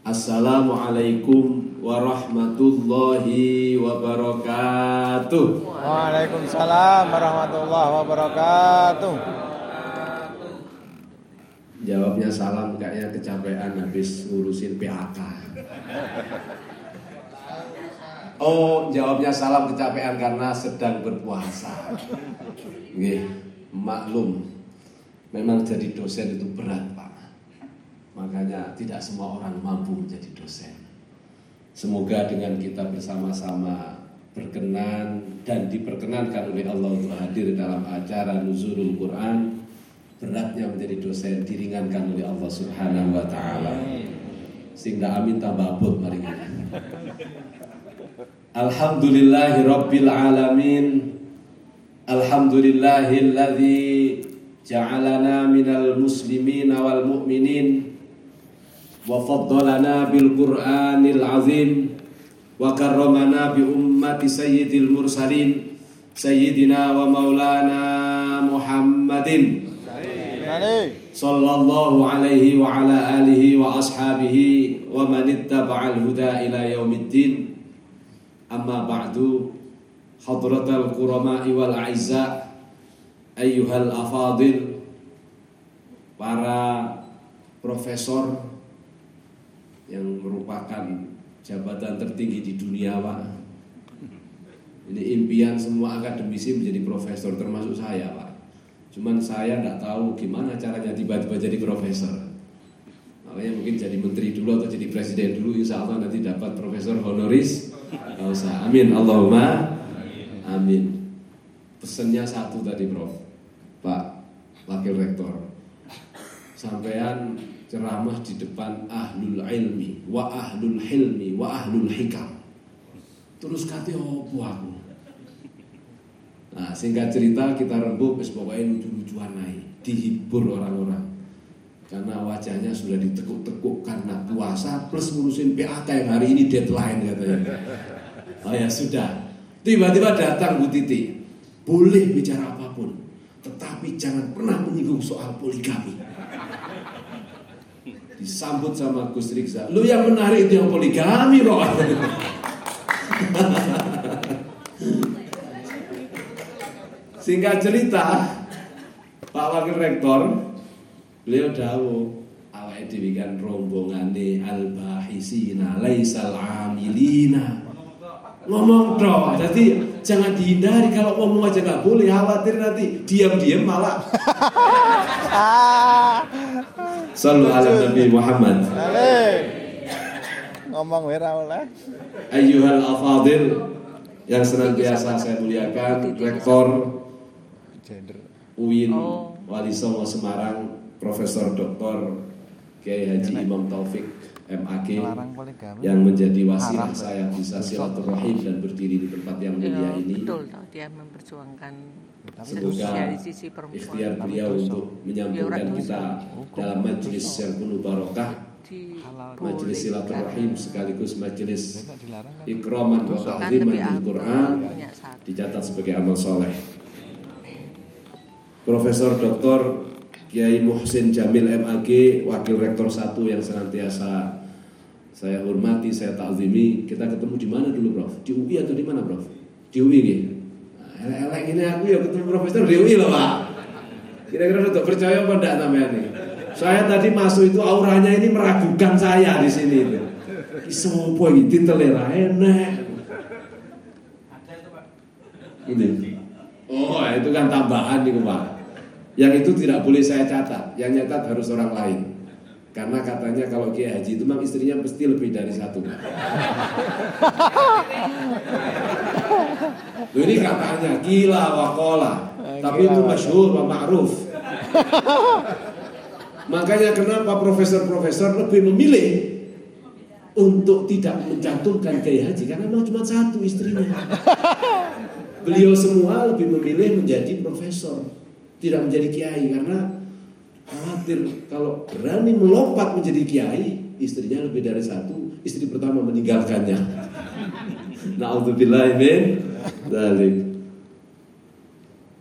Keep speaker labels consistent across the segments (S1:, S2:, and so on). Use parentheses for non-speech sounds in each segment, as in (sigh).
S1: Assalamualaikum warahmatullahi wabarakatuh.
S2: Waalaikumsalam warahmatullahi wabarakatuh.
S1: Jawabnya salam kayaknya kecapean habis ngurusin PAK. Oh, jawabnya salam kecapean karena sedang berpuasa. Nggih, maklum. Memang jadi dosen itu berat, Pak. Makanya tidak semua orang mampu menjadi dosen. Semoga dengan kita bersama-sama berkenan dan diperkenankan oleh Allah untuk hadir dalam acara Nuzulul Quran beratnya menjadi dosen diringankan oleh Allah Subhanahu wa taala. Sehingga amin tambah abot mari. Alhamdulillahi Rabbil Alamin Alhamdulillahilladzi ja'alana minal muslimina wal mu'minin Wa bil Qur'anil azim Wa karramana bi ummati sayyidil mursalin Sayyidina wa maulana Muhammadin Sallallahu alaihi wa ala wa ashabihi Wa huda ila yaumiddin Amma wal afadil Para profesor Yang merupakan jabatan tertinggi di dunia Pak Ini impian semua akademisi menjadi profesor termasuk saya Pak Cuman saya nggak tahu gimana caranya tiba-tiba jadi profesor Makanya mungkin jadi menteri dulu atau jadi presiden dulu Insya Allah nanti dapat profesor honoris usah. Amin. Allahumma amin. Pesannya satu tadi, Prof. Pak Wakil Rektor. Sampean ceramah di depan ahlul ilmi wa ahlul hilmi wa ahlul hikam. Terus kata opo aku. Nah, singkat cerita kita rembuk wis pokoknya lucu-lucuan naik, dihibur orang-orang. Karena wajahnya sudah ditekuk-tekuk karena puasa plus ngurusin PAK yang hari ini deadline katanya. Oh ya sudah. Tiba-tiba datang Bu Titi. Boleh bicara apa pun, tetapi jangan pernah menyinggung soal poligami. Disambut sama Gus Riksa. Lu yang menarik itu yang poligami loh. (laughs) Singkat cerita, Pak Wakil Rektor Beliau dawuh awake dhewe kan rombongane al-bahisina laisal amilina. Ngomong dong, jadi jangan dihindari kalau ngomong aja nggak boleh khawatir nanti diam-diam malah. (laughs) Sallu ala Nabi Muhammad.
S2: Ngomong wira oleh.
S1: Ayyuhal afadil yang senantiasa saya muliakan, Rektor UIN Wali Songo Semarang Profesor Dr. Kiai Haji Imam Taufik MAG yang menjadi wasilah saya bisa silaturahim dan berdiri di tempat yang mulia ini.
S3: Betul, dia memperjuangkan
S1: Semoga
S3: perempuan.
S1: ikhtiar beliau untuk menyambungkan kita dalam majelis yang penuh barokah, majelis silaturahim sekaligus majelis ikraman wa
S3: kan
S1: ta'ziman
S3: lebih
S1: bil
S3: aku
S1: Quran
S3: punya satu.
S1: dicatat sebagai amal soleh. Profesor Dr. Kiai Muhsin Jamil MAG, Wakil Rektor 1 yang senantiasa saya hormati, saya takzimi. Kita ketemu di mana dulu, Prof? Di UI atau di mana, Prof? Di UI Nah, elek-elek ini aku ya ketemu Profesor di UI loh, Pak. Kira-kira udah percaya apa enggak namanya nih? Saya tadi masuk itu auranya ini meragukan saya di sini. Isopo iki titelera enak. Ini. Oh, itu kan tambahan nih, Pak. Yang itu tidak boleh saya catat, yang nyatat harus orang lain. Karena katanya kalau Kiai Haji itu memang istrinya pasti lebih dari satu. (laughs) Loh, ini katanya gila wakola, tapi itu masyhur wa ma'ruf. (laughs) Makanya kenapa profesor-profesor lebih memilih untuk tidak mencantumkan Kiai Haji karena memang cuma satu istrinya. (laughs) Beliau semua lebih memilih menjadi profesor, tidak menjadi kiai karena khawatir kalau berani melompat menjadi kiai, istrinya lebih dari satu, istri pertama meninggalkannya. (laughs) Nauzubillah min dzalik.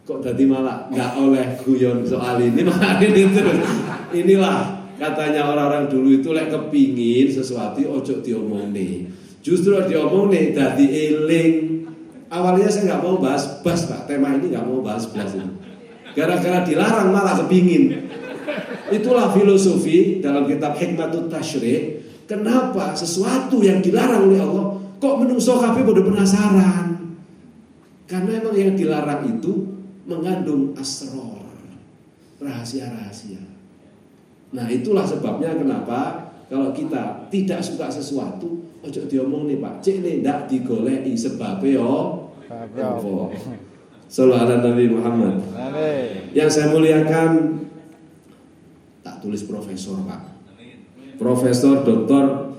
S1: Kok tadi malah nggak oleh guyon soal ini (laughs) ini terus. Inilah Katanya orang-orang dulu itu lek kepingin sesuatu ojo diomong nih. Justru diomong nih dadi eling. Awalnya saya nggak mau bahas bas pak, tema ini nggak mau bahas bas ini. Gara-gara dilarang malah kepingin. Itulah filosofi dalam kitab Hikmatut Tashri. Kenapa sesuatu yang dilarang oleh Allah kok menungso kabeh bodoh penasaran? Karena emang yang dilarang itu mengandung asror, rahasia-rahasia. Nah itulah sebabnya kenapa kalau kita tidak suka sesuatu, ojo diomong nih Pak, cek nih ndak digolei sebabnya yo. Sallallahu Nabi Muhammad. Yang saya muliakan tulis profesor Pak. Profesor, doktor,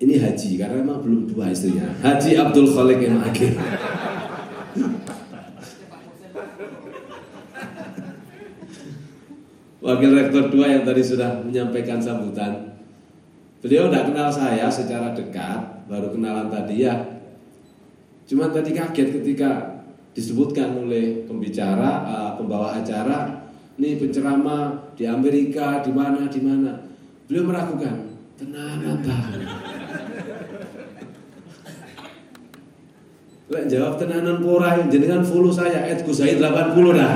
S1: ini haji karena memang belum dua istrinya. Haji Abdul Khalik M. Akil. Wakil Rektor 2 yang tadi sudah menyampaikan sambutan. Beliau tidak kenal saya secara dekat, baru kenalan tadi ya. Cuma tadi kaget ketika disebutkan oleh pembicara, uh, pembawa acara, ini penceramah di Amerika, di mana, di mana. Beliau meragukan, tenang abang. Lek jawab tenanan pora jenengan follow saya at Gusaid 80 dah.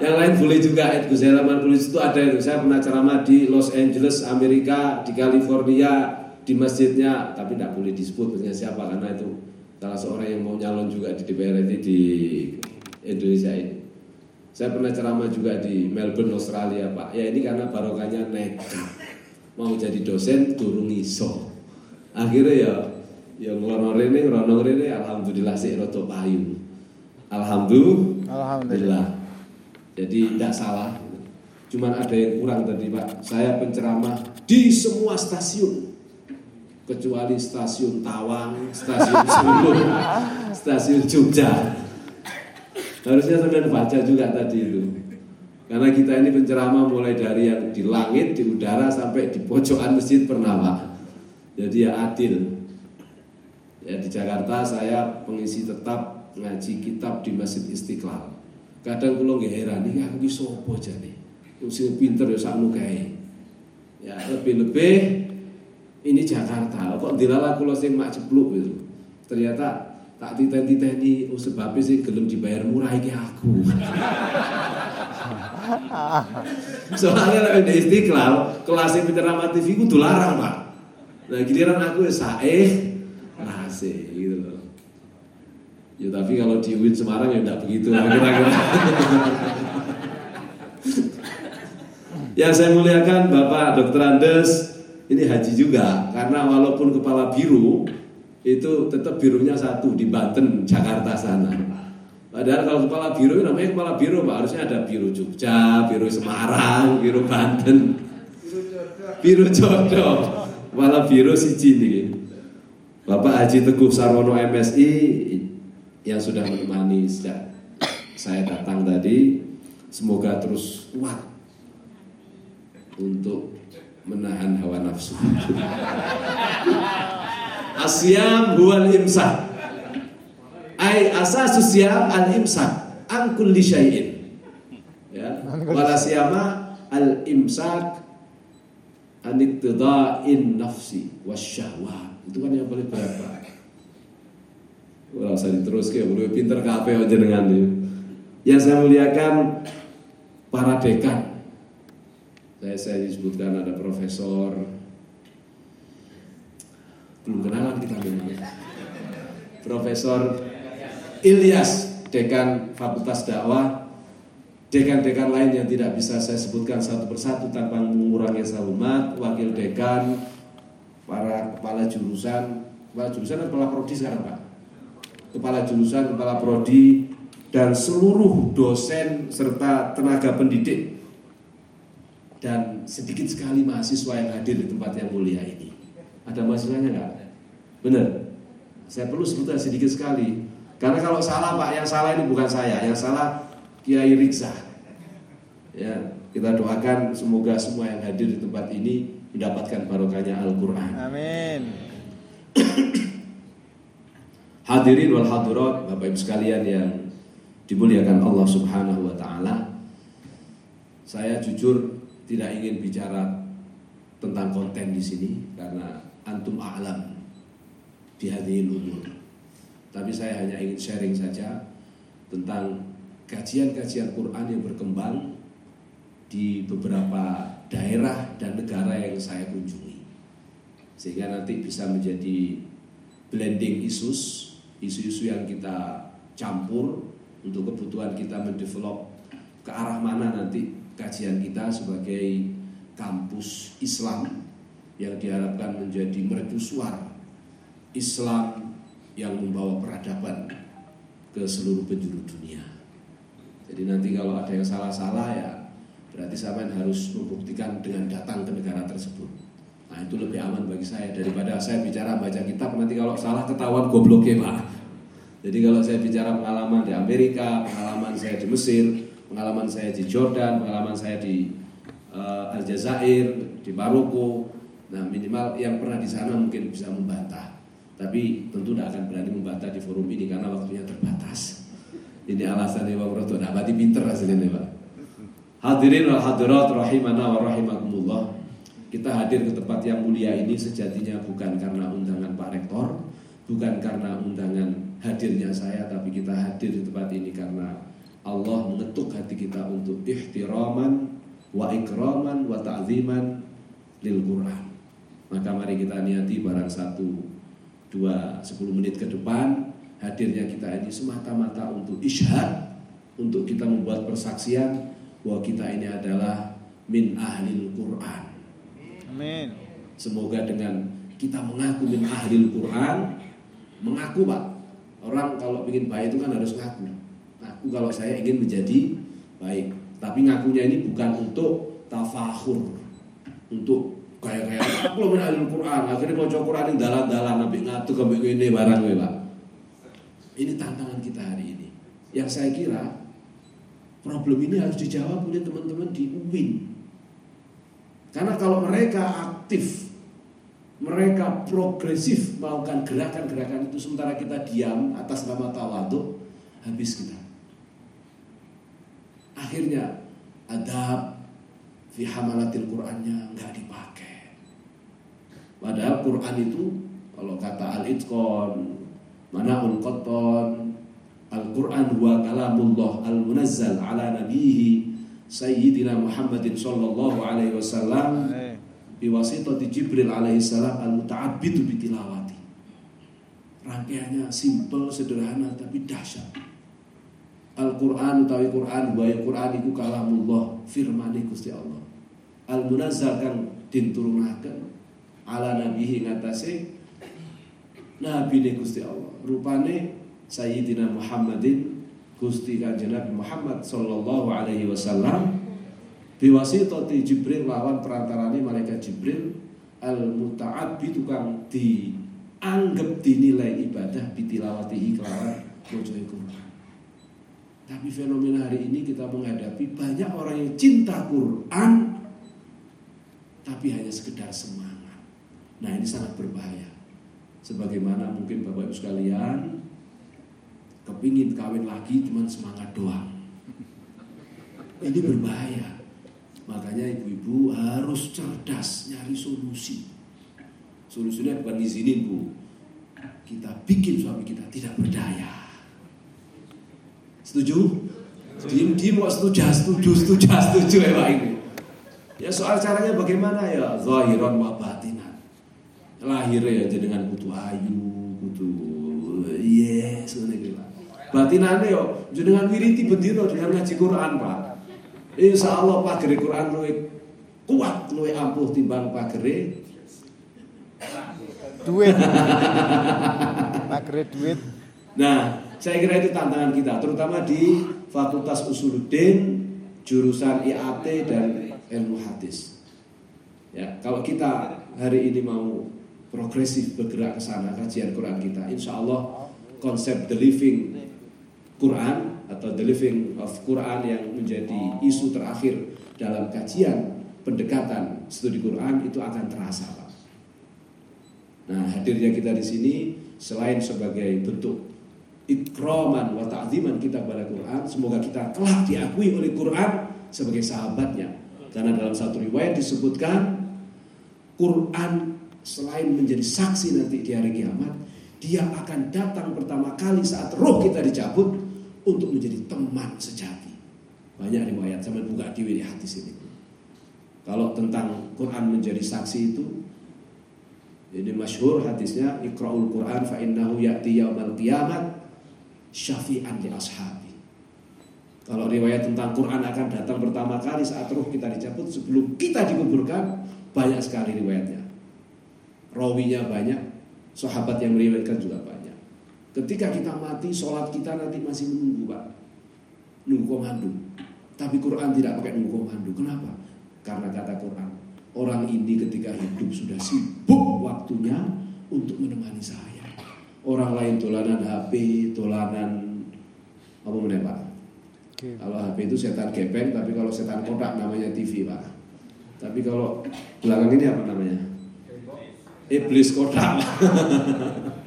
S1: Yang lain boleh juga at Gusaid 80 itu ada itu. Saya pernah ceramah di Los Angeles, Amerika, di California, di masjidnya, tapi tidak boleh disebut maksudnya siapa karena itu salah seorang yang mau nyalon juga di DPR di Indonesia ini. Saya pernah ceramah juga di Melbourne, Australia, Pak. Ya ini karena barokahnya nekat. Mau jadi dosen turun iso. Akhirnya ya ya ngelono rene ngerono rene alhamdulillah sih roto payu. Alhamdulillah.
S2: Alhamdulillah.
S1: Jadi tidak salah. Cuman ada yang kurang tadi Pak. Saya penceramah di semua stasiun kecuali stasiun Tawang, stasiun Solo, (laughs) stasiun Jogja. Harusnya sampai baca juga tadi itu. Karena kita ini penceramah mulai dari yang di langit, di udara sampai di pojokan masjid pernah Pak. Jadi ya adil. Ya di Jakarta saya pengisi tetap ngaji kitab di Masjid Istiqlal. Kadang kula nggih heran iki aku sapa jane. Sing pinter ya sakmu kae. Ya lebih-lebih ini Jakarta kok dilala kula sing mak cepluk gitu. Ternyata tak titeni-titeni oh sebabnya sih gelem dibayar murah iki aku. (laughs) Soalnya lek di Istiqlal kelas penceramah TV ku larang, Pak. Nah, giliran aku ya saeh nase gitu loh. Ya tapi kalau di UIN Semarang ya enggak begitu kira-kira. (laughs) Yang saya muliakan Bapak Dr. Andes ini haji juga karena walaupun kepala biru itu tetap birunya satu di Banten, Jakarta sana. Padahal kalau kepala biru namanya kepala biru, Pak. Harusnya ada biru Jogja, biru Semarang, biru Banten. Biru jodoh. Kepala biru si nih. Bapak Haji Teguh Sarwono MSI yang sudah menemani sejak saya datang tadi, semoga terus kuat untuk menahan hawa nafsu. (laughs) Asyam huwal imsak. Ai asasus siyam al imsak an kulli syai'in. Ya. Wala siyama al imsak an iktida'in nafsi wasyahwat. Itu kan yang paling berat, Pak. Wah, usah diteruskan, boleh pinter kabeh jenengan itu. Yang saya muliakan para dekan. Saya saya disebutkan ada profesor belum kenalan kita ini. Profesor Ilyas, dekan Fakultas Dakwah, dekan-dekan lain yang tidak bisa saya sebutkan satu persatu tanpa mengurangi salumat, wakil dekan, para kepala jurusan, kepala jurusan dan kepala prodi sekarang Pak. Kepala jurusan, kepala prodi, dan seluruh dosen serta tenaga pendidik dan sedikit sekali mahasiswa yang hadir di tempat yang mulia ini. Ada mahasiswanya nggak? Benar. Saya perlu sebutkan sedikit sekali. Karena kalau salah Pak, yang salah ini bukan saya, yang salah Kiai Riksa. Ya, kita doakan semoga semua yang hadir di tempat ini mendapatkan barokahnya Al-Quran.
S2: Amin. (clears throat)
S1: Hadirin wal hadirat, Bapak Ibu sekalian yang dimuliakan Allah Subhanahu wa taala. Saya jujur tidak ingin bicara tentang konten di sini karena antum a'lam di umur. Tapi saya hanya ingin sharing saja tentang kajian-kajian Quran yang berkembang di beberapa daerah dan negara yang saya kunjungi. Sehingga nanti bisa menjadi blending isus, isu-isu yang kita campur untuk kebutuhan kita mendevelop ke arah mana nanti kajian kita sebagai kampus Islam yang diharapkan menjadi mercusuar Islam yang membawa peradaban ke seluruh penjuru dunia. Jadi nanti kalau ada yang salah-salah ya berarti sampean harus membuktikan dengan datang ke negara tersebut. Nah itu lebih aman bagi saya daripada saya bicara baca kitab nanti kalau salah ketahuan goblok ya pak. Jadi kalau saya bicara pengalaman di Amerika, pengalaman saya di Mesir, pengalaman saya di Jordan, pengalaman saya di uh, Aljazair, di Maroko, nah minimal yang pernah di sana mungkin bisa membantah. Tapi tentu tidak akan berani membantah di forum ini karena waktunya terbatas. Ini alasannya Pak Broto, nah berarti pinter hasilnya Pak. Hadirin wal hadirat rahimana wa rahimakumullah. Kita hadir ke tempat yang mulia ini sejatinya bukan karena undangan Pak Rektor, bukan karena undangan hadirnya saya, tapi kita hadir di tempat ini karena Allah mengetuk hati kita untuk ihtiraman wa ikraman wa ta'ziman lil Quran. Maka mari kita niati barang satu dua sepuluh menit ke depan hadirnya kita ini semata-mata untuk isyhad untuk kita membuat persaksian bahwa kita ini adalah min ahlil Quran.
S2: Amin.
S1: Semoga dengan kita mengaku min ahlil Quran, mengaku Pak. Orang kalau ingin baik itu kan harus ngaku. Ngaku kalau saya ingin menjadi baik. Tapi ngakunya ini bukan untuk tafahur, untuk kayak kayak aku lo min ahlil Quran. Akhirnya mau coba Quran dalan-dalan, nabi ngatuk sampai ini barang gue Pak. Ini tantangan kita hari ini. Yang saya kira problem ini harus dijawab oleh teman-teman di UIN. Karena kalau mereka aktif, mereka progresif melakukan gerakan-gerakan itu sementara kita diam atas nama tawaduk, habis kita. Akhirnya adab fi hamalatil Qur'annya nggak dipakai. Padahal Quran itu kalau kata Al-Itqan, Manaul Qattan, Al-Quran huwa kalamullah al-munazzal ala nabihi Sayyidina Muhammadin sallallahu alaihi wasallam biwasitati Jibril alaihi salam al-muta'abbidu bitilawati. Rangkaiannya simple, sederhana tapi dahsyat. Al-Quran utawi Quran wa Quran iku kalamullah firmane Gusti Allah. Al-munazzal kang diturunake ala nabihi ngatasé nabi Gusti Allah. Rupane Sayyidina Muhammadin Gusti Kanjeng Nabi Muhammad sallallahu alaihi wasallam biwasitati Jibril lawan perantarane malaikat Jibril al muta'abbi tukang dianggap dinilai ibadah bitilawatihi kelawan maca Quran. Tapi fenomena hari ini kita menghadapi banyak orang yang cinta Quran tapi hanya sekedar semangat. Nah, ini sangat berbahaya. Sebagaimana mungkin Bapak Ibu sekalian kepingin kawin lagi cuman semangat doang. Ini berbahaya. Makanya ibu-ibu harus cerdas nyari solusi. Solusinya bukan izinin bu, kita bikin suami kita tidak berdaya. Setuju? Diem diem kok setuju, setuju, setuju, setuju ya Pak ini. Ya soal caranya bagaimana ya? Zahiran wa Lahirnya ya dengan kutu ayu, kutu yes, iki Pak. Batinane yo jenengan wiriti bendina dengan ngaji Quran, Pak. Insya Allah pagere Quran luwih kuat, luwih ampuh timbang pagere
S2: Duit. (laughs) Pagre duit.
S1: Nah, saya kira itu tantangan kita, terutama di Fakultas Usuluddin, jurusan IAT dan ilmu hadis. Ya, kalau kita hari ini mau progresif bergerak ke sana kajian Quran kita, insya Allah konsep the living Quran atau the living of Quran yang menjadi isu terakhir dalam kajian pendekatan studi Quran itu akan terasa, Pak. Nah, hadirnya kita di sini selain sebagai bentuk ikraman wa ta'ziman kita kepada Quran, semoga kita telah diakui oleh Quran sebagai sahabatnya. Karena dalam satu riwayat disebutkan Quran selain menjadi saksi nanti di hari kiamat, dia akan datang pertama kali saat roh kita dicabut untuk menjadi teman sejati. Banyak riwayat sama buka di hadis ini. Kalau tentang Quran menjadi saksi itu ini masyhur hadisnya Iqra'ul Quran fa innahu ya'ti yaumal qiyamat syafi'an li ashabi. Kalau riwayat tentang Quran akan datang pertama kali saat roh kita dicabut sebelum kita dikuburkan banyak sekali riwayatnya. Rawinya banyak, sahabat yang meriwayatkan juga banyak. Ketika kita mati, sholat kita nanti masih menunggu Pak. Nunggu komando. Tapi Quran tidak pakai nunggu komando. Kenapa? Karena kata Quran, Orang ini ketika hidup sudah sibuk waktunya untuk menemani saya. Orang lain tolanan HP, tolanan apa namanya Pak? Kalau HP itu setan gepeng, tapi kalau setan kotak namanya TV Pak. Tapi kalau belakang ini apa namanya? Iblis kotak. (laughs)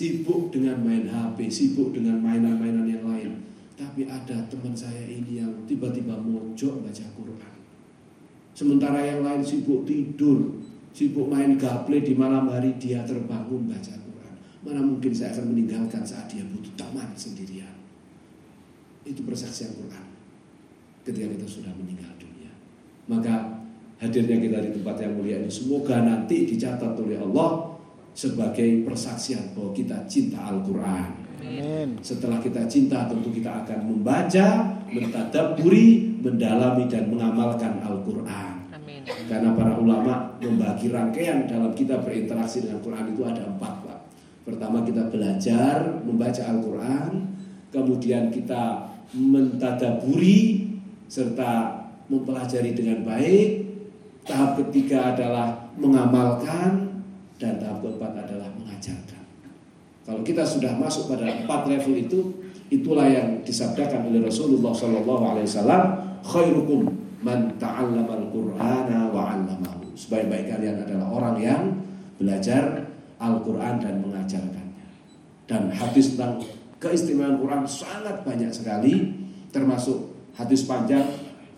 S1: sibuk dengan main HP, sibuk dengan mainan-mainan yang lain. Tapi ada teman saya ini yang tiba-tiba mojok baca Quran. Sementara yang lain sibuk tidur, sibuk main gaple di malam hari dia terbangun baca Quran. Mana mungkin saya akan meninggalkan saat dia butuh taman sendirian. Itu persaksian Quran. Ketika kita sudah meninggal dunia. Maka hadirnya kita di tempat yang mulia ini semoga nanti dicatat oleh Allah sebagai persaksian bahwa kita cinta Al-Quran. Setelah kita cinta tentu kita akan membaca, mentadaburi, mendalami dan mengamalkan Al-Quran. Karena para ulama membagi rangkaian dalam kita berinteraksi dengan Quran itu ada empat Pak. Pertama kita belajar membaca Al-Quran, kemudian kita mentadaburi serta mempelajari dengan baik. Tahap ketiga adalah mengamalkan dan tahap keempat adalah mengajarkan. Kalau kita sudah masuk pada empat level itu, itulah yang disabdakan oleh Rasulullah SAW. Khairukum man ta'allama al-Qur'ana wa 'allamahu. Sebaik-baik kalian adalah orang yang belajar Al-Qur'an dan mengajarkannya. Dan hadis tentang keistimewaan Quran sangat banyak sekali termasuk hadis panjang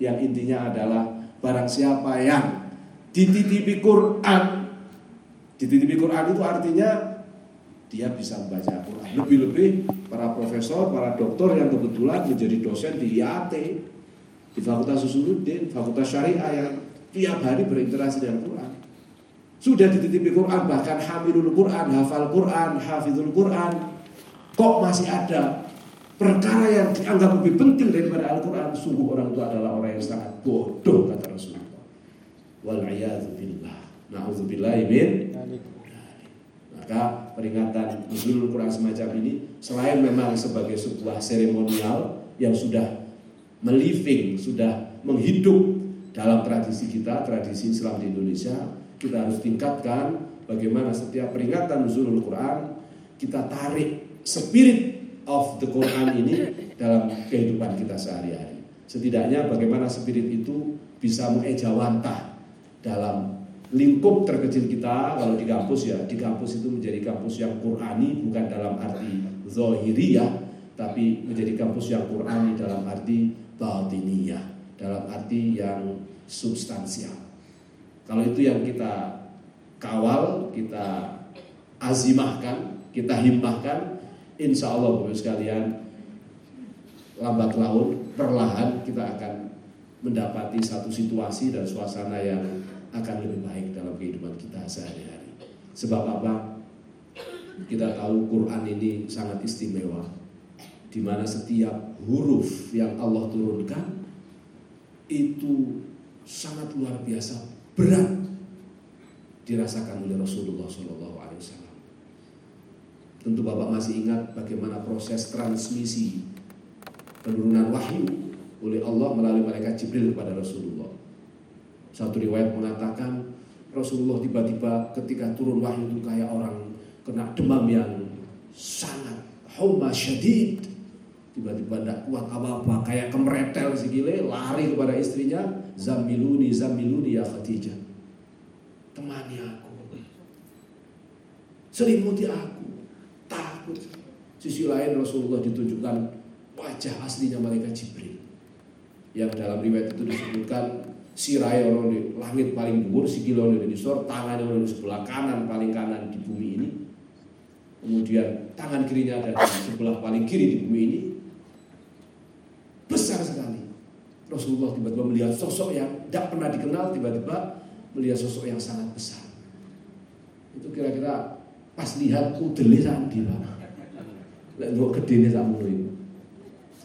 S1: yang intinya adalah barang siapa yang dititipi Quran dititipi Quran itu artinya dia bisa membaca Quran. Lebih-lebih para profesor, para dokter yang kebetulan menjadi dosen di IAT di Fakultas Usuluddin, Fakultas Syariah yang tiap hari berinteraksi dengan Quran. Sudah dititipi Quran, bahkan hamilul Quran, hafal Quran, hafizul Quran. Kok masih ada perkara yang dianggap lebih penting daripada Al-Quran? Sungguh orang itu adalah orang yang sangat bodoh, kata Rasulullah. Wal'iyadzubillah. Na'udzubillah min. Maka peringatan Nuzulul Quran semacam ini selain memang sebagai sebuah seremonial yang sudah meliving, sudah menghidup dalam tradisi kita, tradisi Islam di Indonesia, kita harus tingkatkan bagaimana setiap peringatan nuzulul Quran kita tarik spirit of the Quran ini dalam kehidupan kita sehari-hari. Setidaknya bagaimana spirit itu bisa mengejawantah dalam lingkup terkecil kita kalau di kampus ya di kampus itu menjadi kampus yang Qurani bukan dalam arti zohiriyah tapi menjadi kampus yang Qurani dalam arti batiniyah dalam arti yang substansial. Kalau itu yang kita kawal, kita azimahkan, kita himmahkan, insya Allah Bapak sekalian lambat laun perlahan kita akan mendapati satu situasi dan suasana yang akan lebih baik dalam kehidupan kita sehari-hari. Sebab apa? Kita tahu Quran ini sangat istimewa di mana setiap huruf yang Allah turunkan itu sangat luar biasa berat dirasakan oleh Rasulullah Wasallam. Tentu Bapak masih ingat bagaimana proses transmisi penurunan wahyu oleh Allah melalui malaikat Jibril kepada Rasulullah. Satu riwayat mengatakan Rasulullah tiba-tiba ketika turun wahyu itu kayak orang kena demam yang sangat homa syadid. Tiba-tiba tidak kuat apa-apa kayak kemeretel si gile lari kepada istrinya zamiluni zamiluni ya Khadijah. Temani aku. Selimuti aku takut sisi lain Rasulullah ditunjukkan wajah aslinya malaikat Jibril yang dalam riwayat itu disebutkan sirai orang di langit paling dhuwur, sikile di sor, tangan ono di sebelah kanan paling kanan di bumi ini. Kemudian tangan kirinya ada di sebelah paling kiri di bumi ini. Besar sekali. Rasulullah tiba-tiba melihat sosok yang tidak pernah dikenal, tiba-tiba melihat sosok yang sangat besar. Itu kira-kira pas lihat udele sak ndi, Pak. Lek ndok gedene ngono itu.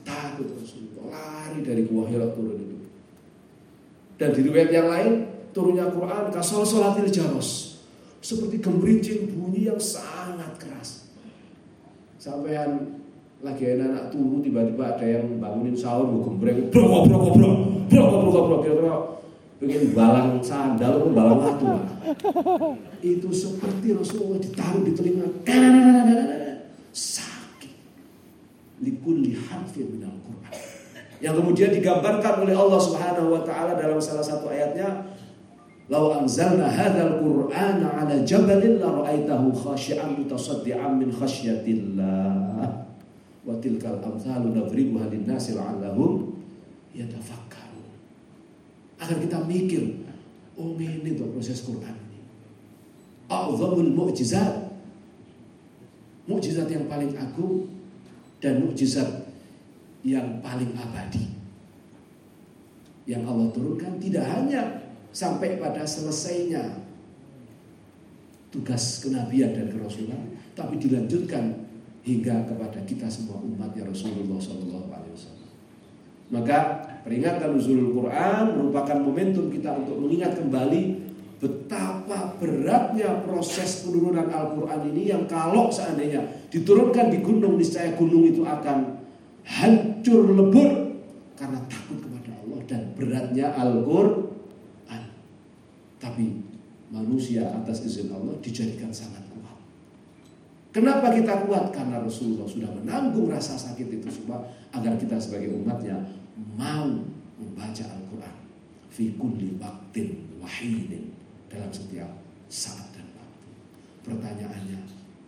S1: Takut Rasulullah lari dari gua Hira turun itu. Dan di riwayat yang lain turunnya Quran kasol solatil jaros seperti gemerincing bunyi yang sangat keras. Sampean lagi anak turu tiba-tiba ada yang bangunin sahur gue gembreng brok brok brok brok brok brok brok kira-kira pengen balang sandal atau balang batu. Itu seperti Rasulullah ditaruh di telinga. Sakit. Likulli harfin minal Quran. Yang kemudian digambarkan oleh Allah Subhanahu wa taala dalam salah satu ayatnya Lau anzalna hadzal Qur'ana 'ala jabalin la ra'aitahu khashi'an mutasaddian min khasyatillah. Wa tilkal amsalu nadribuha linnasi la'allahum yatafakkarun. Agar kita mikir, oh ini tuh proses Quran ini. A'zamul mu'jizat. Mukjizat yang paling agung dan mukjizat yang paling abadi. Yang Allah turunkan tidak hanya sampai pada selesainya tugas kenabian dan kerasulan, tapi dilanjutkan hingga kepada kita semua umatnya Rasulullah Sallallahu Alaihi Wasallam. Maka peringatan nuzulul Quran merupakan momentum kita untuk mengingat kembali betapa beratnya proses penurunan Al-Quran ini yang kalau seandainya diturunkan di gunung niscaya gunung itu akan hancur lebur karena takut kepada Allah dan beratnya Al-Quran. Tapi manusia atas izin Allah dijadikan sangat Kenapa kita kuat? Karena Rasulullah sudah menanggung rasa sakit itu semua agar kita sebagai umatnya mau membaca Al-Quran fi kulli waktin wahidin dalam setiap saat dan waktu. Pertanyaannya,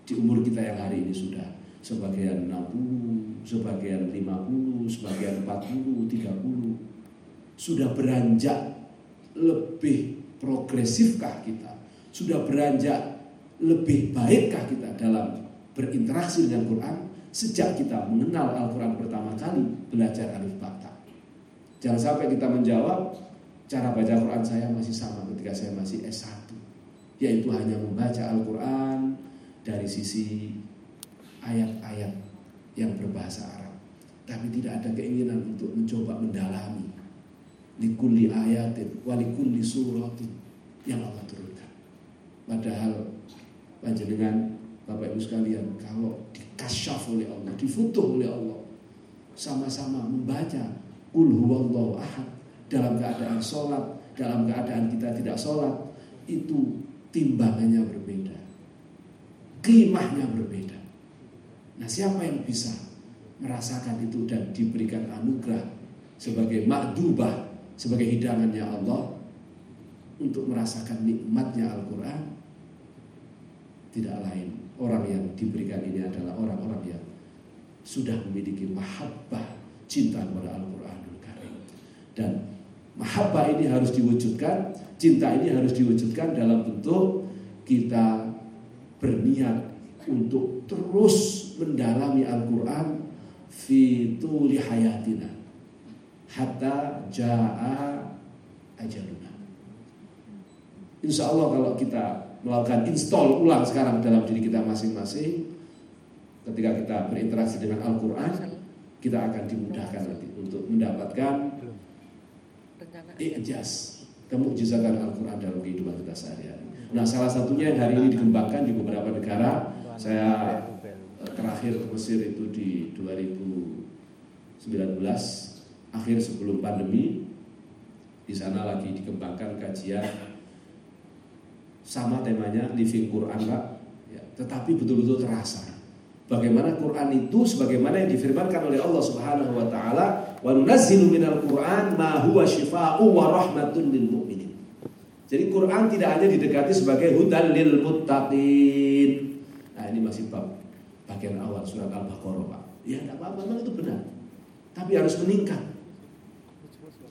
S1: di umur kita yang hari ini sudah sebagian 60, sebagian 50, sebagian 40, 30 sudah beranjak lebih progresifkah kita? Sudah beranjak lebih baikkah kita dalam berinteraksi dengan Quran sejak kita mengenal Al-Quran pertama kali belajar alif bata. Jangan sampai kita menjawab cara baca Quran saya masih sama ketika saya masih S1 yaitu hanya membaca Al-Quran dari sisi ayat-ayat yang berbahasa Arab. Tapi tidak ada keinginan untuk mencoba mendalami. Likulli ayatin walikulli suratin. Yang Allah turunkan. Padahal panjenengan Bapak Ibu sekalian kalau dikasyaf oleh Allah, difutuh oleh Allah sama-sama membaca Huwallahu ahad dalam keadaan sholat, dalam keadaan kita tidak sholat itu timbangannya berbeda. Kimahnya berbeda. Nah siapa yang bisa merasakan itu dan diberikan anugerah sebagai makdubah, sebagai hidangannya Allah untuk merasakan nikmatnya Al-Quran tidak lain orang yang diberikan ini adalah orang-orang yang sudah memiliki mahabbah cinta kepada Al-Quranul Karim dan mahabbah ini harus diwujudkan cinta ini harus diwujudkan dalam bentuk kita berniat untuk terus mendalami Al-Quran fituli hayatina hatta ja'a ajaluna. Insya Allah kalau kita melakukan install ulang sekarang dalam diri kita masing-masing ketika kita berinteraksi dengan Al-Quran kita akan dimudahkan nanti untuk mendapatkan ijaz kemujizatan Al-Quran dalam kehidupan kita sehari-hari. Nah salah satunya yang hari ini dikembangkan di beberapa negara saya eh, terakhir ke Mesir itu di 2019 akhir sebelum pandemi. Di sana lagi dikembangkan kajian sama temanya living Quran Pak. Ya, tetapi betul-betul terasa. Bagaimana Quran itu sebagaimana yang difirmankan oleh Allah Subhanahu wa taala wa nunazzilu minal Quran ma huwa syifaa'u wa rahmatun lil mu'minin. Jadi Quran tidak hanya didekati sebagai hudan lil muttaqin. Nah ini masih bab bagian awal surat Al-Baqarah Pak. Ya tidak apa-apa memang itu benar. Tapi harus meningkat.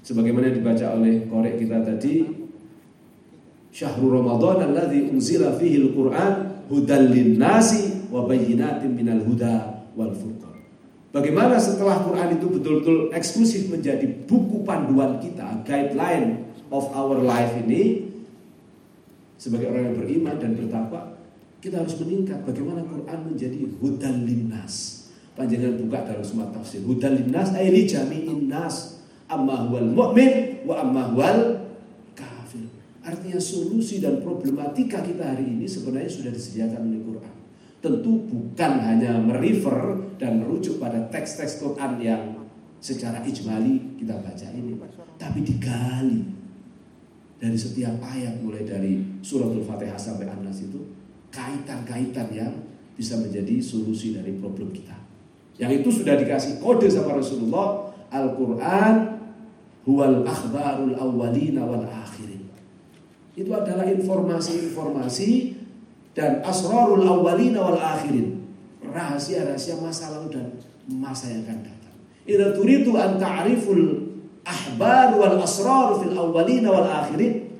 S1: Sebagaimana dibaca oleh korek kita tadi, Syahrul Ramadan alladzi unzila fihi al-Qur'an hudal nasi wa bayyinatin minal huda wal furqan. Bagaimana setelah Quran itu betul-betul eksklusif menjadi buku panduan kita, guideline of our life ini sebagai orang yang beriman dan bertakwa, kita harus meningkat bagaimana Quran menjadi hudan linnas. Panjangan buka dalam semua tafsir. Hudan linnas ay li jami'in nas. Amma huwal mu'min wa amma huwal kafir. Artinya solusi dan problematika kita hari ini sebenarnya sudah disediakan oleh Quran. Tentu bukan hanya merefer dan merujuk pada teks-teks Quran yang secara ijmali kita baca ini, tapi digali dari setiap ayat mulai dari suratul Fatihah sampai An-Nas itu kaitan-kaitan yang bisa menjadi solusi dari problem kita. Yang itu sudah dikasih kode sama Rasulullah, Al-Qur'an huwal akhbarul awwalina wal akhirin. Itu adalah informasi-informasi dan asrarul awwalina wal akhirin. Rahasia-rahasia masa lalu dan masa yang akan datang. Idza turidu an ta'riful ahbar wal asrar fil awwalin wal akhirin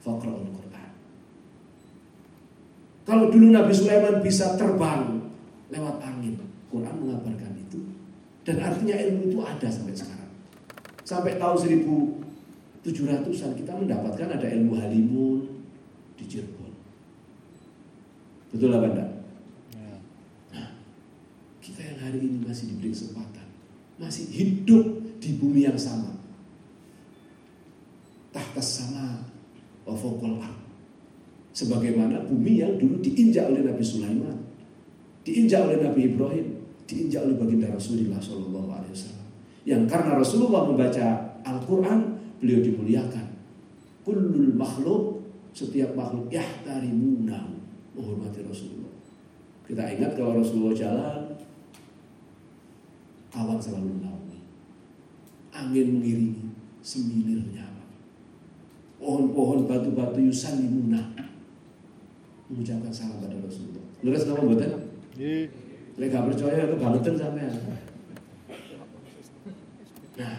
S1: faqra'ul Quran. Kalau dulu Nabi Sulaiman bisa terbang lewat angin, Quran mengabarkan itu. Dan artinya ilmu itu ada sampai sekarang. Sampai tahun 1700-an kita mendapatkan ada ilmu halimun di Cirebon. Betul apa enggak? Nah, kita yang hari ini masih diberi kesempatan, masih hidup di bumi yang sama, tahta sama wa Sebagaimana bumi yang dulu diinjak oleh Nabi Sulaiman, diinjak oleh Nabi Ibrahim, diinjak oleh baginda Rasulullah Shallallahu Alaihi Wasallam. Yang karena Rasulullah membaca Al-Quran, beliau dimuliakan. Kullul makhluk, setiap makhluk yahtarimunahu, menghormati Rasulullah. Kita ingat kalau Rasulullah jalan, awan selalu menaungi, angin mengiringi semilirnya pohon-pohon batu-batu yusalimuna mengucapkan salam pada Rasulullah. Leres nama buatan? Lek gak percaya itu bangetan sampean. Nah,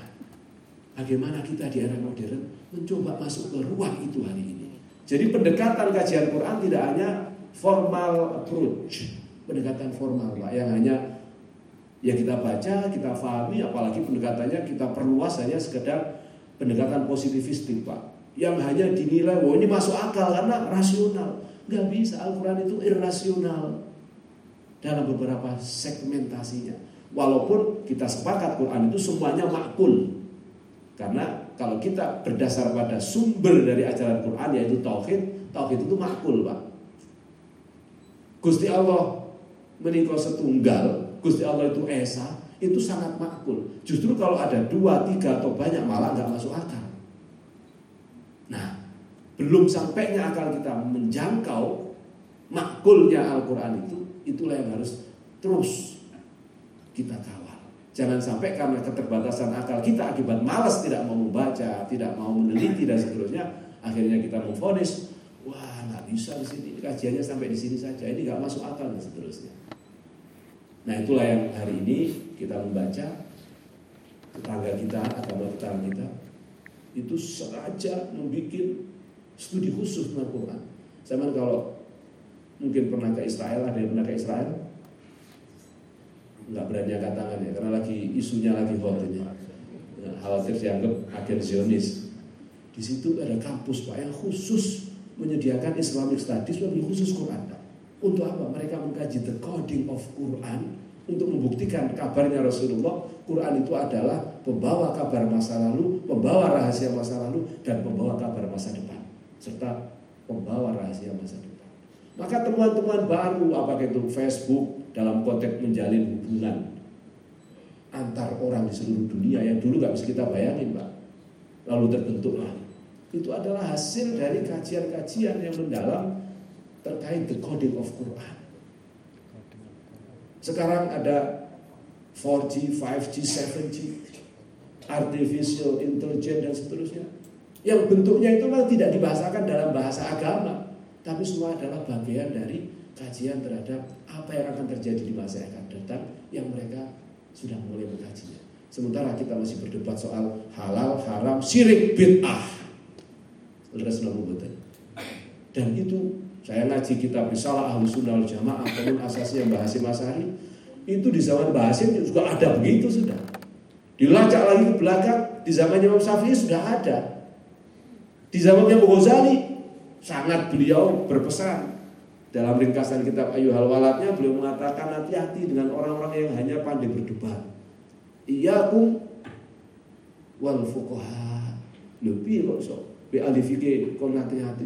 S1: bagaimana kita di era modern mencoba masuk ke ruang itu hari ini? Jadi pendekatan kajian Quran tidak hanya formal approach, pendekatan formal Pak, yang hanya ya kita baca, kita pahami, apalagi pendekatannya kita perluas hanya sekedar pendekatan positivistik Pak yang hanya dinilai bahwa ini masuk akal karena rasional. Nggak bisa, Al-Quran itu irrasional dalam beberapa segmentasinya. Walaupun kita sepakat Quran itu semuanya makul. Karena kalau kita berdasar pada sumber dari ajaran Quran yaitu tauhid, tauhid itu makul, Pak. Gusti Allah menikah setunggal, Gusti Allah itu esa, itu sangat makul. Justru kalau ada dua, tiga atau banyak malah nggak masuk akal. Nah, belum sampainya akal kita menjangkau makulnya Al-Quran itu, itulah yang harus terus kita kawal. Jangan sampai karena keterbatasan akal kita akibat malas tidak mau membaca, tidak mau meneliti dan seterusnya, akhirnya kita memfonis, wah nggak bisa di sini, kajiannya sampai di sini saja, ini nggak masuk akal dan seterusnya. Nah itulah yang hari ini kita membaca tetangga kita, agama tetangga kita, itu sengaja membuat studi khusus tentang Quran. Saya kalau mungkin pernah ke Israel, ada yang pernah ke Israel? Nggak berani angkat tangan ya, karena lagi isunya lagi hot ini. Khawatir dianggap agen Zionis. Di situ ada kampus Pak yang khusus menyediakan Islamic Studies lebih khusus Quran. Untuk apa? Mereka mengkaji the coding of Quran untuk membuktikan kabarnya Rasulullah, Quran itu adalah pembawa kabar masa lalu, pembawa rahasia masa lalu, dan pembawa kabar masa depan, serta pembawa rahasia masa depan. Maka temuan-temuan baru, apakah itu Facebook dalam konteks menjalin hubungan antar orang di seluruh dunia yang dulu nggak bisa kita bayangin, Pak. Lalu terbentuklah. Itu adalah hasil dari kajian-kajian yang mendalam terkait the coding of Quran. Sekarang ada 4G, 5G, 7G, artificial intelligence dan seterusnya. Yang bentuknya itu kan tidak dibahasakan dalam bahasa agama, tapi semua adalah bagian dari kajian terhadap apa yang akan terjadi di masa yang akan datang yang mereka sudah mulai mengkajinya. Sementara kita masih berdebat soal halal, haram, syirik, bid'ah. Leres nopo boten. Dan itu saya ngaji kitab Risalah Ahlu Sunnah Jamaah ataupun asasnya Mbah Hasim Asari itu di zaman Mbah Hasim juga ada begitu sudah. Dilacak lagi ke belakang di zamannya Imam Syafi'i sudah ada. Di zamannya Imam Ghazali sangat beliau berpesan dalam ringkasan kitab Ayyuhal Waladnya beliau mengatakan hati-hati dengan orang-orang yang hanya pandai berdebat iyyakum wal fuqaha lebih kok be ahli fikih kon hati-hati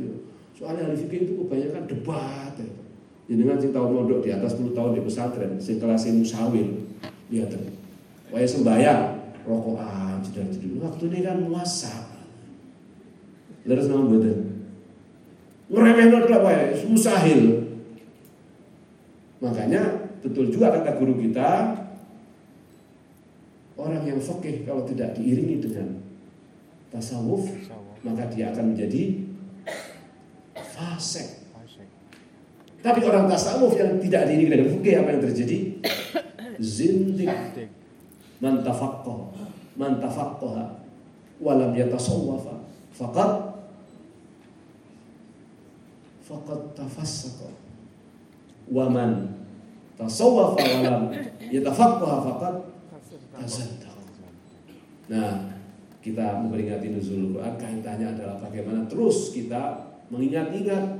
S1: soalnya ahli fikih itu kebanyakan debat ya. dengan sing tahu mondok di atas 10 tahun di pesantren sing kelas musawir lihat Waya sembahyang rokokan jedar jedar waktu ini kan muasa leres nama badan ngeremeh nodok wae mustahil. Makanya betul juga kata guru kita Orang yang fakih kalau tidak diiringi dengan tasawuf, maka dia akan menjadi fasik. Tapi orang tasawuf yang tidak diiringi dengan fakih apa yang terjadi? Zindik. Man tafaqqah, man tafaqqaha walam yatasawwafa faqad faqad tafassaqa. Wa man tasawwafa walam yatafaqqaha faqad Nah, kita memperingati nuzul Quran kaitannya adalah bagaimana terus kita mengingat-ingat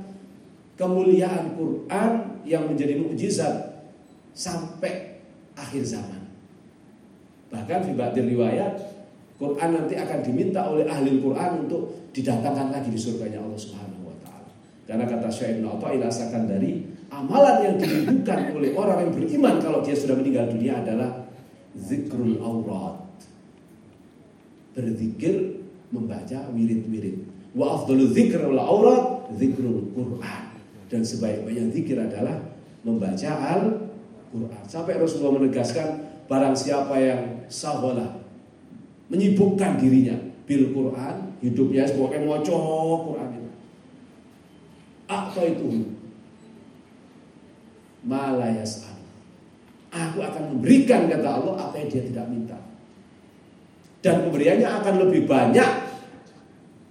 S1: kemuliaan Quran yang menjadi mukjizat sampai akhir zaman. Bahkan di ba'dil riwayat Quran nanti akan diminta oleh ahli Quran untuk didatangkan lagi di surganya Allah Subhanahu wa taala. Karena kata Syekh Ibnu ilasakan dari amalan yang dirindukan oleh orang yang beriman kalau dia sudah meninggal dunia adalah zikrul aurat berzikir membaca wirid-wirid. Wa afdalu zikr wal aurat zikrul Quran. Dan sebaik-baiknya zikir adalah membaca al Quran sampai Rasulullah menegaskan barang siapa yang saholah menyibukkan dirinya bil Quran hidupnya sebagai moco Quran itu apa itu malayas Aku akan memberikan kata Allah apa yang dia tidak minta. Dan pemberiannya akan lebih banyak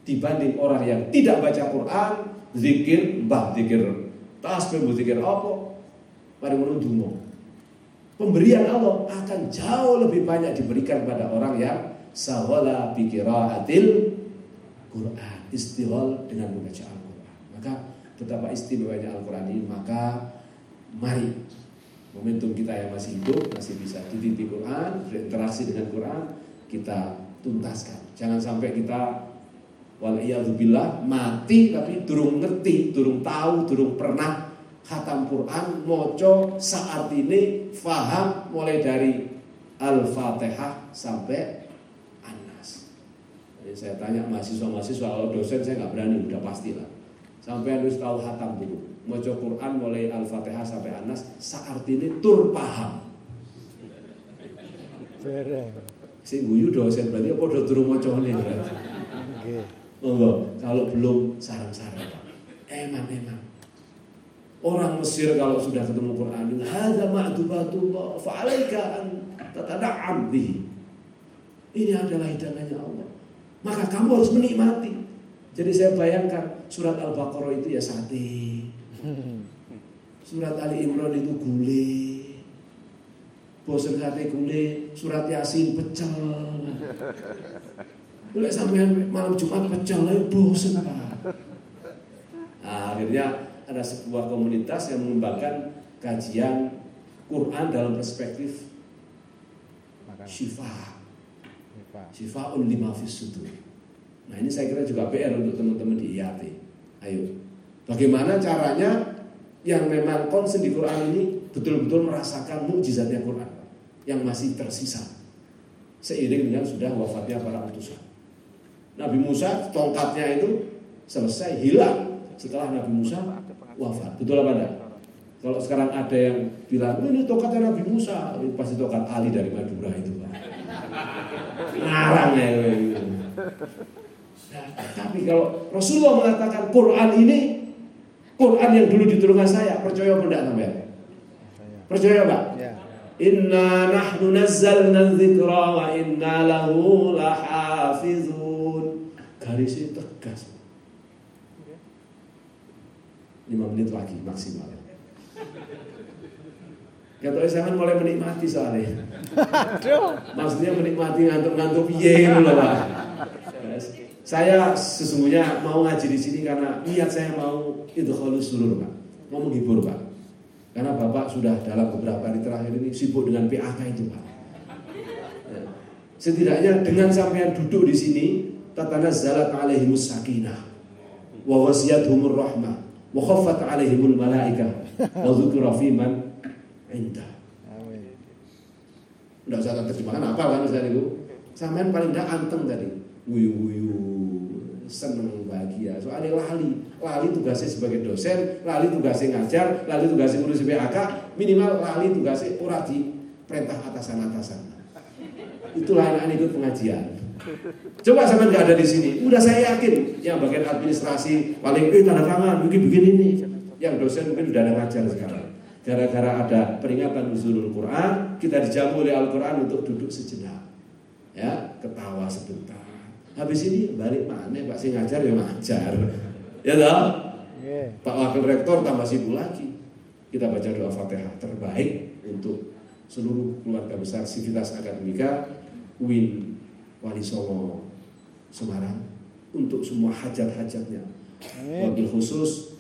S1: dibanding orang yang tidak baca Quran, zikir, bah zikir, tasbih, zikir apa, pada menundungu. Pemberian Allah akan jauh lebih banyak diberikan pada orang yang sawala bikiraatil Quran, istighol dengan membaca Al-Quran. Maka betapa istimewanya Al-Quran ini, maka mari momentum kita yang masih hidup masih bisa dititi Quran berinteraksi dengan Quran kita tuntaskan jangan sampai kita waliyadzubillah mati tapi durung ngerti durung tahu durung pernah khatam Quran moco saat ini faham mulai dari Al-Fatihah sampai An-Nas. Jadi saya tanya mahasiswa-mahasiswa kalau dosen saya nggak berani udah pastilah. Sampai harus tahu hatam dulu. Mojo Quran mulai Al-Fatihah sampai Anas saat ini tur paham. Si guyu dosen berarti apa udah turun mojo ini Oh, kalau belum sarang-sarang. Emang emang. Orang Mesir kalau sudah ketemu Quran, hadza ma'dubatullah fa'alaika an tatada'am bihi. Ini adalah hidangannya Allah. Maka kamu harus menikmati. Jadi saya bayangkan surat Al-Baqarah itu ya sate. (laughs) Surat Ali Imran itu gule. Bosan sate gule, surat Yasin pecel. (laughs) Boleh sampai malam Jumat pecel lagi bosan apa? Nah, akhirnya ada sebuah komunitas yang mengembangkan kajian Quran dalam perspektif syifa. Syifa lima fis sudur. Nah ini saya kira juga PR untuk teman-teman di IAT. Ayo, bagaimana caranya yang memang konsen di Quran ini betul-betul merasakan mukjizatnya Quran yang masih tersisa seiring dengan sudah wafatnya para utusan. Nabi Musa tongkatnya itu selesai hilang setelah Nabi Musa wafat. Betul apa enggak? Kalau sekarang ada yang bilang ini tongkatnya Nabi Musa, ini pasti tongkat Ali dari Madura itu. Ngarang ya. Tapi kalau Rasulullah mengatakan Quran ini Quran yang dulu diturunkan saya, percaya apa enggak sampai? Percaya Pak? Inna nahnu nazzalna dzikra wa inna lahu lahafizun. Garisnya tegas. 5 menit lagi maksimal. Kata saya kan mulai menikmati soalnya. Maksudnya menikmati ngantuk-ngantuk piye gitu loh Pak. Saya sesungguhnya mau ngaji di sini karena niat saya mau itu halus surur Pak. Mau menghibur Pak. Karena Bapak sudah dalam beberapa hari terakhir ini sibuk dengan PAK itu Pak. Setidaknya dengan sampean duduk di sini, tatana zalat alaihimus sakinah wa wasiyatuhumur rahmah wa khaffat alaihimul malaikah wa dzukira fi man indah. Enggak usah terjemahkan apa kan saya itu. Sampean paling tidak anteng tadi. Wuyu-wuyu, seneng bahagia. Soalnya lali, lali tugasnya sebagai dosen, lali tugasnya ngajar, lali tugasnya ngurus PAK, minimal lali tugasnya ora perintah atasan-atasan. Itulah anak ikut pengajian. Coba sampai nggak ada di sini, udah saya yakin yang bagian administrasi paling eh tanda tangan, bikin bikin ini. Yang dosen mungkin udah ada ngajar sekarang. Gara-gara ada peringatan nuzulul Quran, kita dijamu oleh Al-Quran untuk duduk sejenak. Ya, ketawa sebentar. Habis ini balik mana Pak si ngajar ya ngajar. Ya toh?
S2: Yeah.
S1: Pak Wakil Rektor tambah sibuk lagi. Kita baca doa Fatihah terbaik untuk seluruh keluarga besar Sivitas Akademika Win Wali Songo Semarang untuk semua hajat-hajatnya. Wabil khusus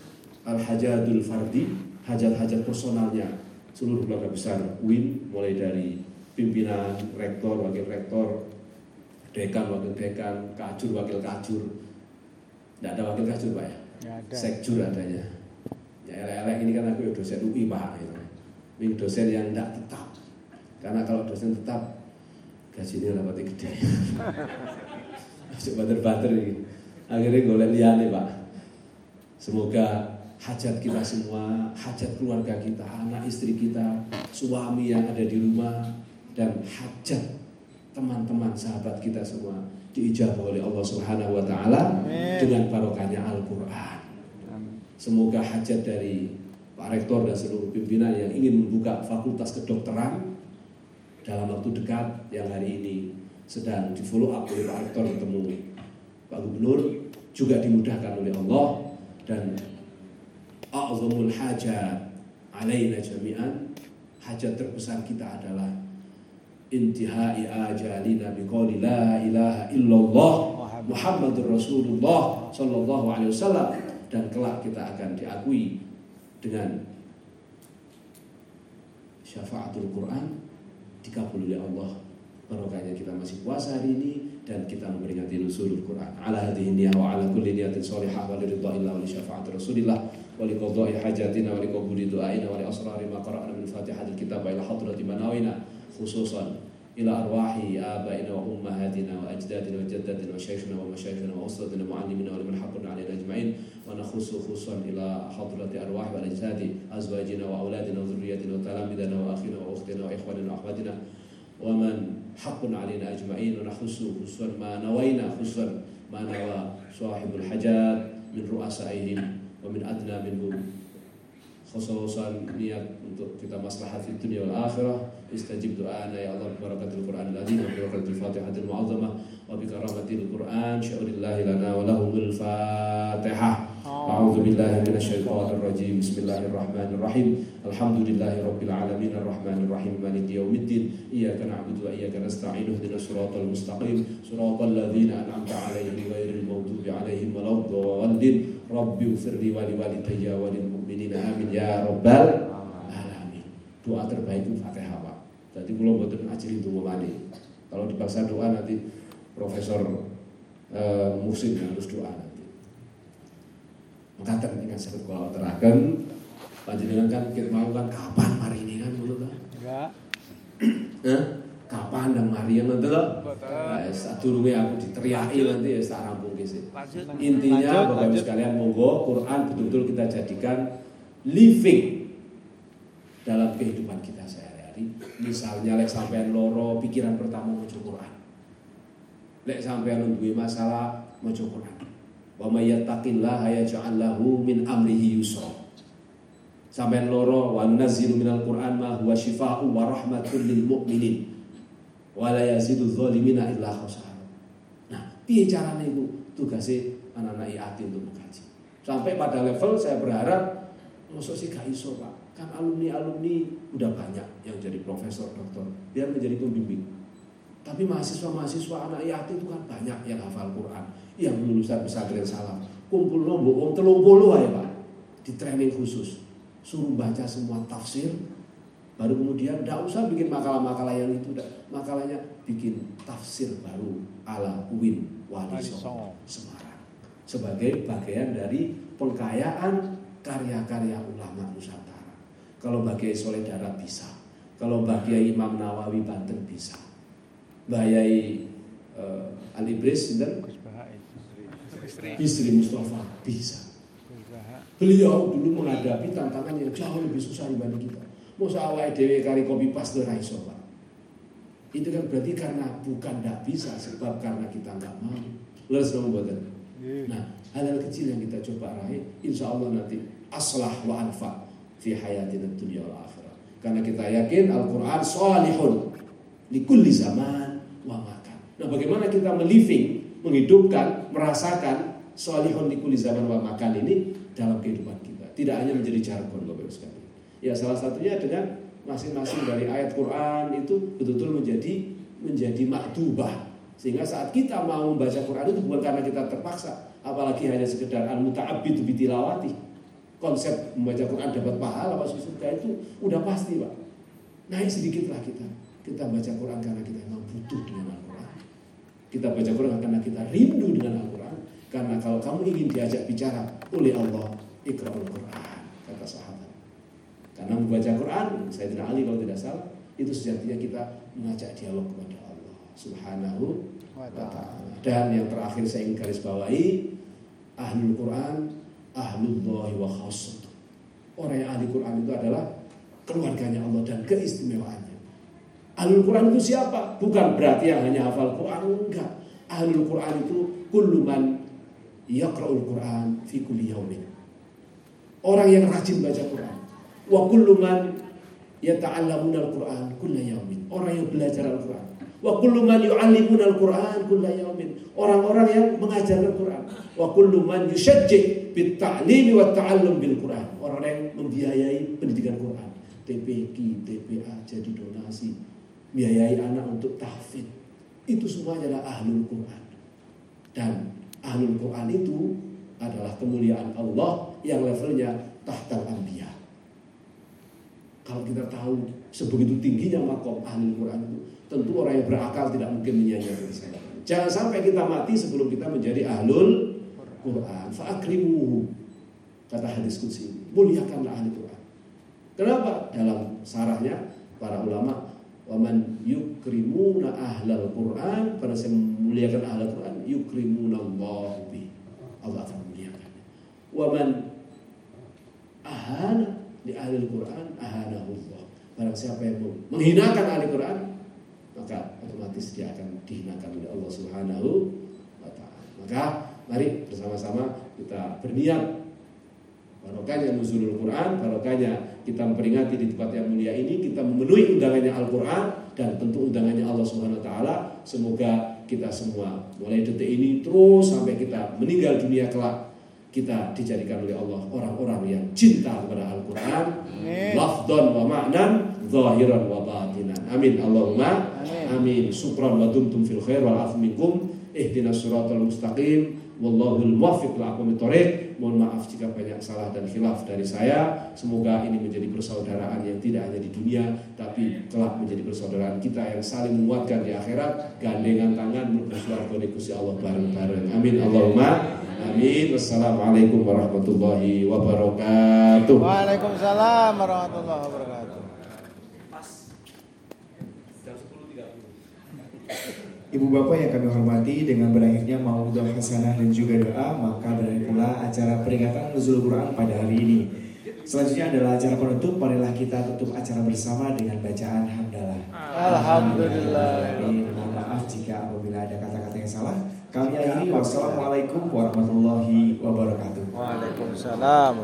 S1: Al-Hajatul Fardi, hajat-hajat personalnya seluruh keluarga besar Win mulai dari pimpinan, rektor, wakil rektor, dekan, wakil dekan, kajur, wakil kajur. Tidak ada wakil kajur Pak ya?
S2: Nggak ada.
S1: Sekjur adanya. Ya elek-elek ini kan aku ya dosen UI Pak. Gitu. Ini dosen yang tidak tetap. Karena kalau dosen tetap gajinya rapati gede. (laughs) Masuk banter-banter ini. Akhirnya golek liane Pak. Semoga hajat kita semua, hajat keluarga kita, anak istri kita, suami yang ada di rumah, dan hajat teman-teman sahabat kita semua diijabah oleh Allah Subhanahu wa taala dengan barokahnya Al-Qur'an. Semoga hajat dari Pak Rektor dan seluruh pimpinan yang ingin membuka fakultas kedokteran dalam waktu dekat yang hari ini sedang di follow up oleh Pak Rektor bertemu Pak Gubernur juga dimudahkan oleh Allah dan a'zamul hajat alaina jami'an hajat terbesar kita adalah intihai ajalina biqauli la ilaha illallah Muhammadur Rasulullah sallallahu alaihi wasallam. Dan kelak kita akan diakui dengan syafaatul Quran dikabul oleh Allah. Barokahnya kita masih puasa hari ini dan kita memperingati nuzulul Quran. Ala hadhihi niyah wa ala kulli niyatin salihah wa liridha wa li syafaati Rasulillah wa li qada'i hajatina wa li qabuli du'aina wa li asrari ma qara'na min fatihatil kitab ila hadrati manawina خصوصا إلى أرواح آبائنا وأمهاتنا وأجدادنا وجداتنا وشيخنا ومشايخنا وأسرتنا ومعلمنا ولمن حقنا علينا أجمعين. ونخص خصوصا إلى حضرة أرواح وأجداد أزواجنا وأولادنا وذريتنا وتلامذنا وأخينا وأختنا وإخواننا وأخواتنا ومن حق علينا أجمعين. ونخص خصوصا ما نوينا خصوصا ما نوى صاحب الحجات من رؤسائهم ومن أدنى منهم. خصوصا niat untuk kita maslahat di dunia Allah barakatul Quran al-azim wa barakatul Fatihatul mu'azzamah wa bi karamatil Quran sya'urillahi lana wa lahumul Fatihah أعوذ بالله من الشيطان الرجيم. بسم الله الرحمن الرحيم. الحمد لله رب العالمين. الرحمن الرحيم. مالك يوم الدين. إياك نعبد وإياك نستعين. اهدنا الصراط المستقيم. صراط الذين أنعمت عليهم غير المغضوب عليهم ولا الضالين. رب اغفر لي ولوالدي وللمؤمنين. آمين. يا رب العالمين. doa terbaik Fatihah jadi kalau buat ngajarin itu mani kalau dipaksa doa nanti Profesor eh, Musim yang harus doa nanti. Mengatakan sakit kalau terakan Panjenengan kan kita mau kan kapan mari ini kan? Dulu kan
S2: Enggak.
S1: Hah? (clears throat) Kapan dan mari yang nanti loh Satu aku diteriaki nanti ya tak rampung sih. Intinya Bapak Ibu sekalian monggo Quran betul-betul kita jadikan living dalam kehidupan kita sehari-hari. Misalnya lek sampean loro pikiran pertama maca Quran. Lek sampean duwe masalah maca Quran. Wa may yattaqillaha yaj'al lahu min amrihi yusra. Sampai loro wa nunazzilu minal Qur'an ma huwa shifaa'u wa rahmatun lil mu'minin. Wa la yazidu dzalimina illa khasara. Nah, piye carane iku tugasnya anak-anak IAT untuk mengkaji. Sampai pada level saya berharap Masuk sih gak iso pak Kan alumni-alumni udah banyak yang jadi profesor, doktor. Biar menjadi pembimbing. Tapi mahasiswa-mahasiswa anak IAT itu kan banyak yang hafal Quran. Yang lulusan pesantren salam. Kumpul nombok, om telung puluh ya pak. Di training khusus. Suruh baca semua tafsir Baru kemudian tidak usah bikin makalah-makalah yang itu Makalahnya bikin tafsir baru ala Uin Wali Songo. Semarang. Sebagai bagian dari pengkayaan karya-karya ulama Nusantara. Kalau bagi Soleh Darat bisa. Kalau bagi Imam Nawawi Banten bisa. Bayai uh, Ali Bris dan Istri Mustafa bisa. Beliau dulu menghadapi tantangan yang jauh lebih susah dibanding kita. Masa awal dewe kari kopi pas raiso Pak. Itu kan berarti karena bukan tidak bisa, sebab karena kita nggak mau. Lalu semua Nah, hal-hal kecil yang kita coba raih, insya Allah nanti aslah wa anfa fi hayatina dunia wal akhirah. Karena kita yakin Al-Quran salihun di kulli zaman wa makan. Nah, bagaimana kita meliving, menghidupkan, merasakan salihun di kulli zaman wa makan ini dalam kehidupan kita. Tidak hanya menjadi jargon Bapak sekali. Ya salah satunya dengan masing-masing dari ayat Quran itu betul-betul menjadi menjadi maktubah sehingga saat kita mau membaca Quran itu bukan karena kita terpaksa, apalagi hanya sekedar al muta'abbid bitilawati. Konsep membaca Quran dapat pahala masuk surga itu udah pasti, Pak. Naik sedikitlah kita. Kita baca Quran karena kita memang butuh dengan Al-Quran. Kita baca Quran karena kita rindu dengan Al-Quran. Karena kalau kamu ingin diajak bicara oleh Allah, ikra'ul Quran, kata sahabat. Karena membaca Quran, saya tidak ahli kalau tidak salah, itu sejatinya kita mengajak dialog kepada Allah Subhanahu wa ta'ala. Dan yang terakhir saya ingin garis bawahi Ahlul Quran Ahlullahi wa khassat Orang yang ahli Quran itu adalah Keluarganya Allah dan keistimewaannya. Ahlul Quran itu siapa? Bukan berarti yang hanya hafal Quran Enggak. Ahlul Quran itu Kulluman Yaqra'ul Quran Fi kulli yaumin Orang yang rajin baca Quran. Wa kulluman Yata'allamuna al-Quran Kulla yaumin Orang yang belajar Al-Quran Wa kullu man yu'allimun al-Qur'an kulla yawmin. Orang-orang yang mengajar Al-Qur'an. Wa kullu man yushajji bit ta'lim wa ta'allum bil Qur'an. Orang yang membiayai pendidikan Quran. TPQ, TPA jadi donasi. Biayai anak untuk tahfidz. Itu semua adalah ahlul Quran. Dan ahlul Quran itu adalah kemuliaan Allah yang levelnya tahtal anbiya. Kalau kita tahu sebegitu tingginya makom ahlul Quran itu, tentu orang yang berakal tidak mungkin menyanyiakan saya. Jangan sampai kita mati sebelum kita menjadi ahlul Quran. Fa'akrimuhu. Kata hadis kudsi. Muliakanlah ahli Quran. Kenapa? Dalam sarahnya para ulama Waman yukrimuna ahlal Quran Pada saya memuliakan ahlal Quran Yukrimuna Allah Allah akan memuliakan Waman ahana di ahli Quran Ahanahullah Barang siapa yang menghinakan ahli Quran Maka otomatis dia akan dihinakan oleh Allah Subhanahu wa taala. Maka mari bersama-sama kita berniat barokahnya nuzulul Quran, barokahnya kita memperingati di tempat yang mulia ini, kita memenuhi undangannya Al-Quran dan tentu undangannya Allah Subhanahu wa taala. Semoga kita semua mulai detik ini terus sampai kita meninggal dunia kelak kita dijadikan oleh Allah orang-orang yang cinta kepada Al-Quran, lafdon wa ma'nan, zahiran wa batinan. Amin. Allahumma amin. Syukran wa dumtum fil khair wal afu minkum. Ihdinas siratal mustaqim. Wallahul muwaffiq li aqwamit thoriq. Mohon maaf jika banyak salah dan khilaf dari saya. Semoga ini menjadi persaudaraan yang tidak hanya di dunia tapi kelak menjadi persaudaraan kita yang saling menguatkan di akhirat. Gandengan tangan bersuara Gusti Allah bareng-bareng. Amin. Allahumma Amin. Wassalamualaikum warahmatullahi wabarakatuh.
S2: Waalaikumsalam warahmatullahi wabarakatuh.
S4: Ibu Bapak yang kami hormati dengan berakhirnya maudhu hasanah dan juga doa maka berakhir pula acara peringatan Nuzul Quran pada hari ini. Selanjutnya adalah acara penutup, marilah kita tutup acara bersama dengan bacaan hamdalah.
S2: Alhamdulillah.
S4: Mohon maaf jika apabila ada kata-kata yang salah. Kami akhiri wassalamualaikum warahmatullahi wabarakatuh.
S2: Waalaikumsalam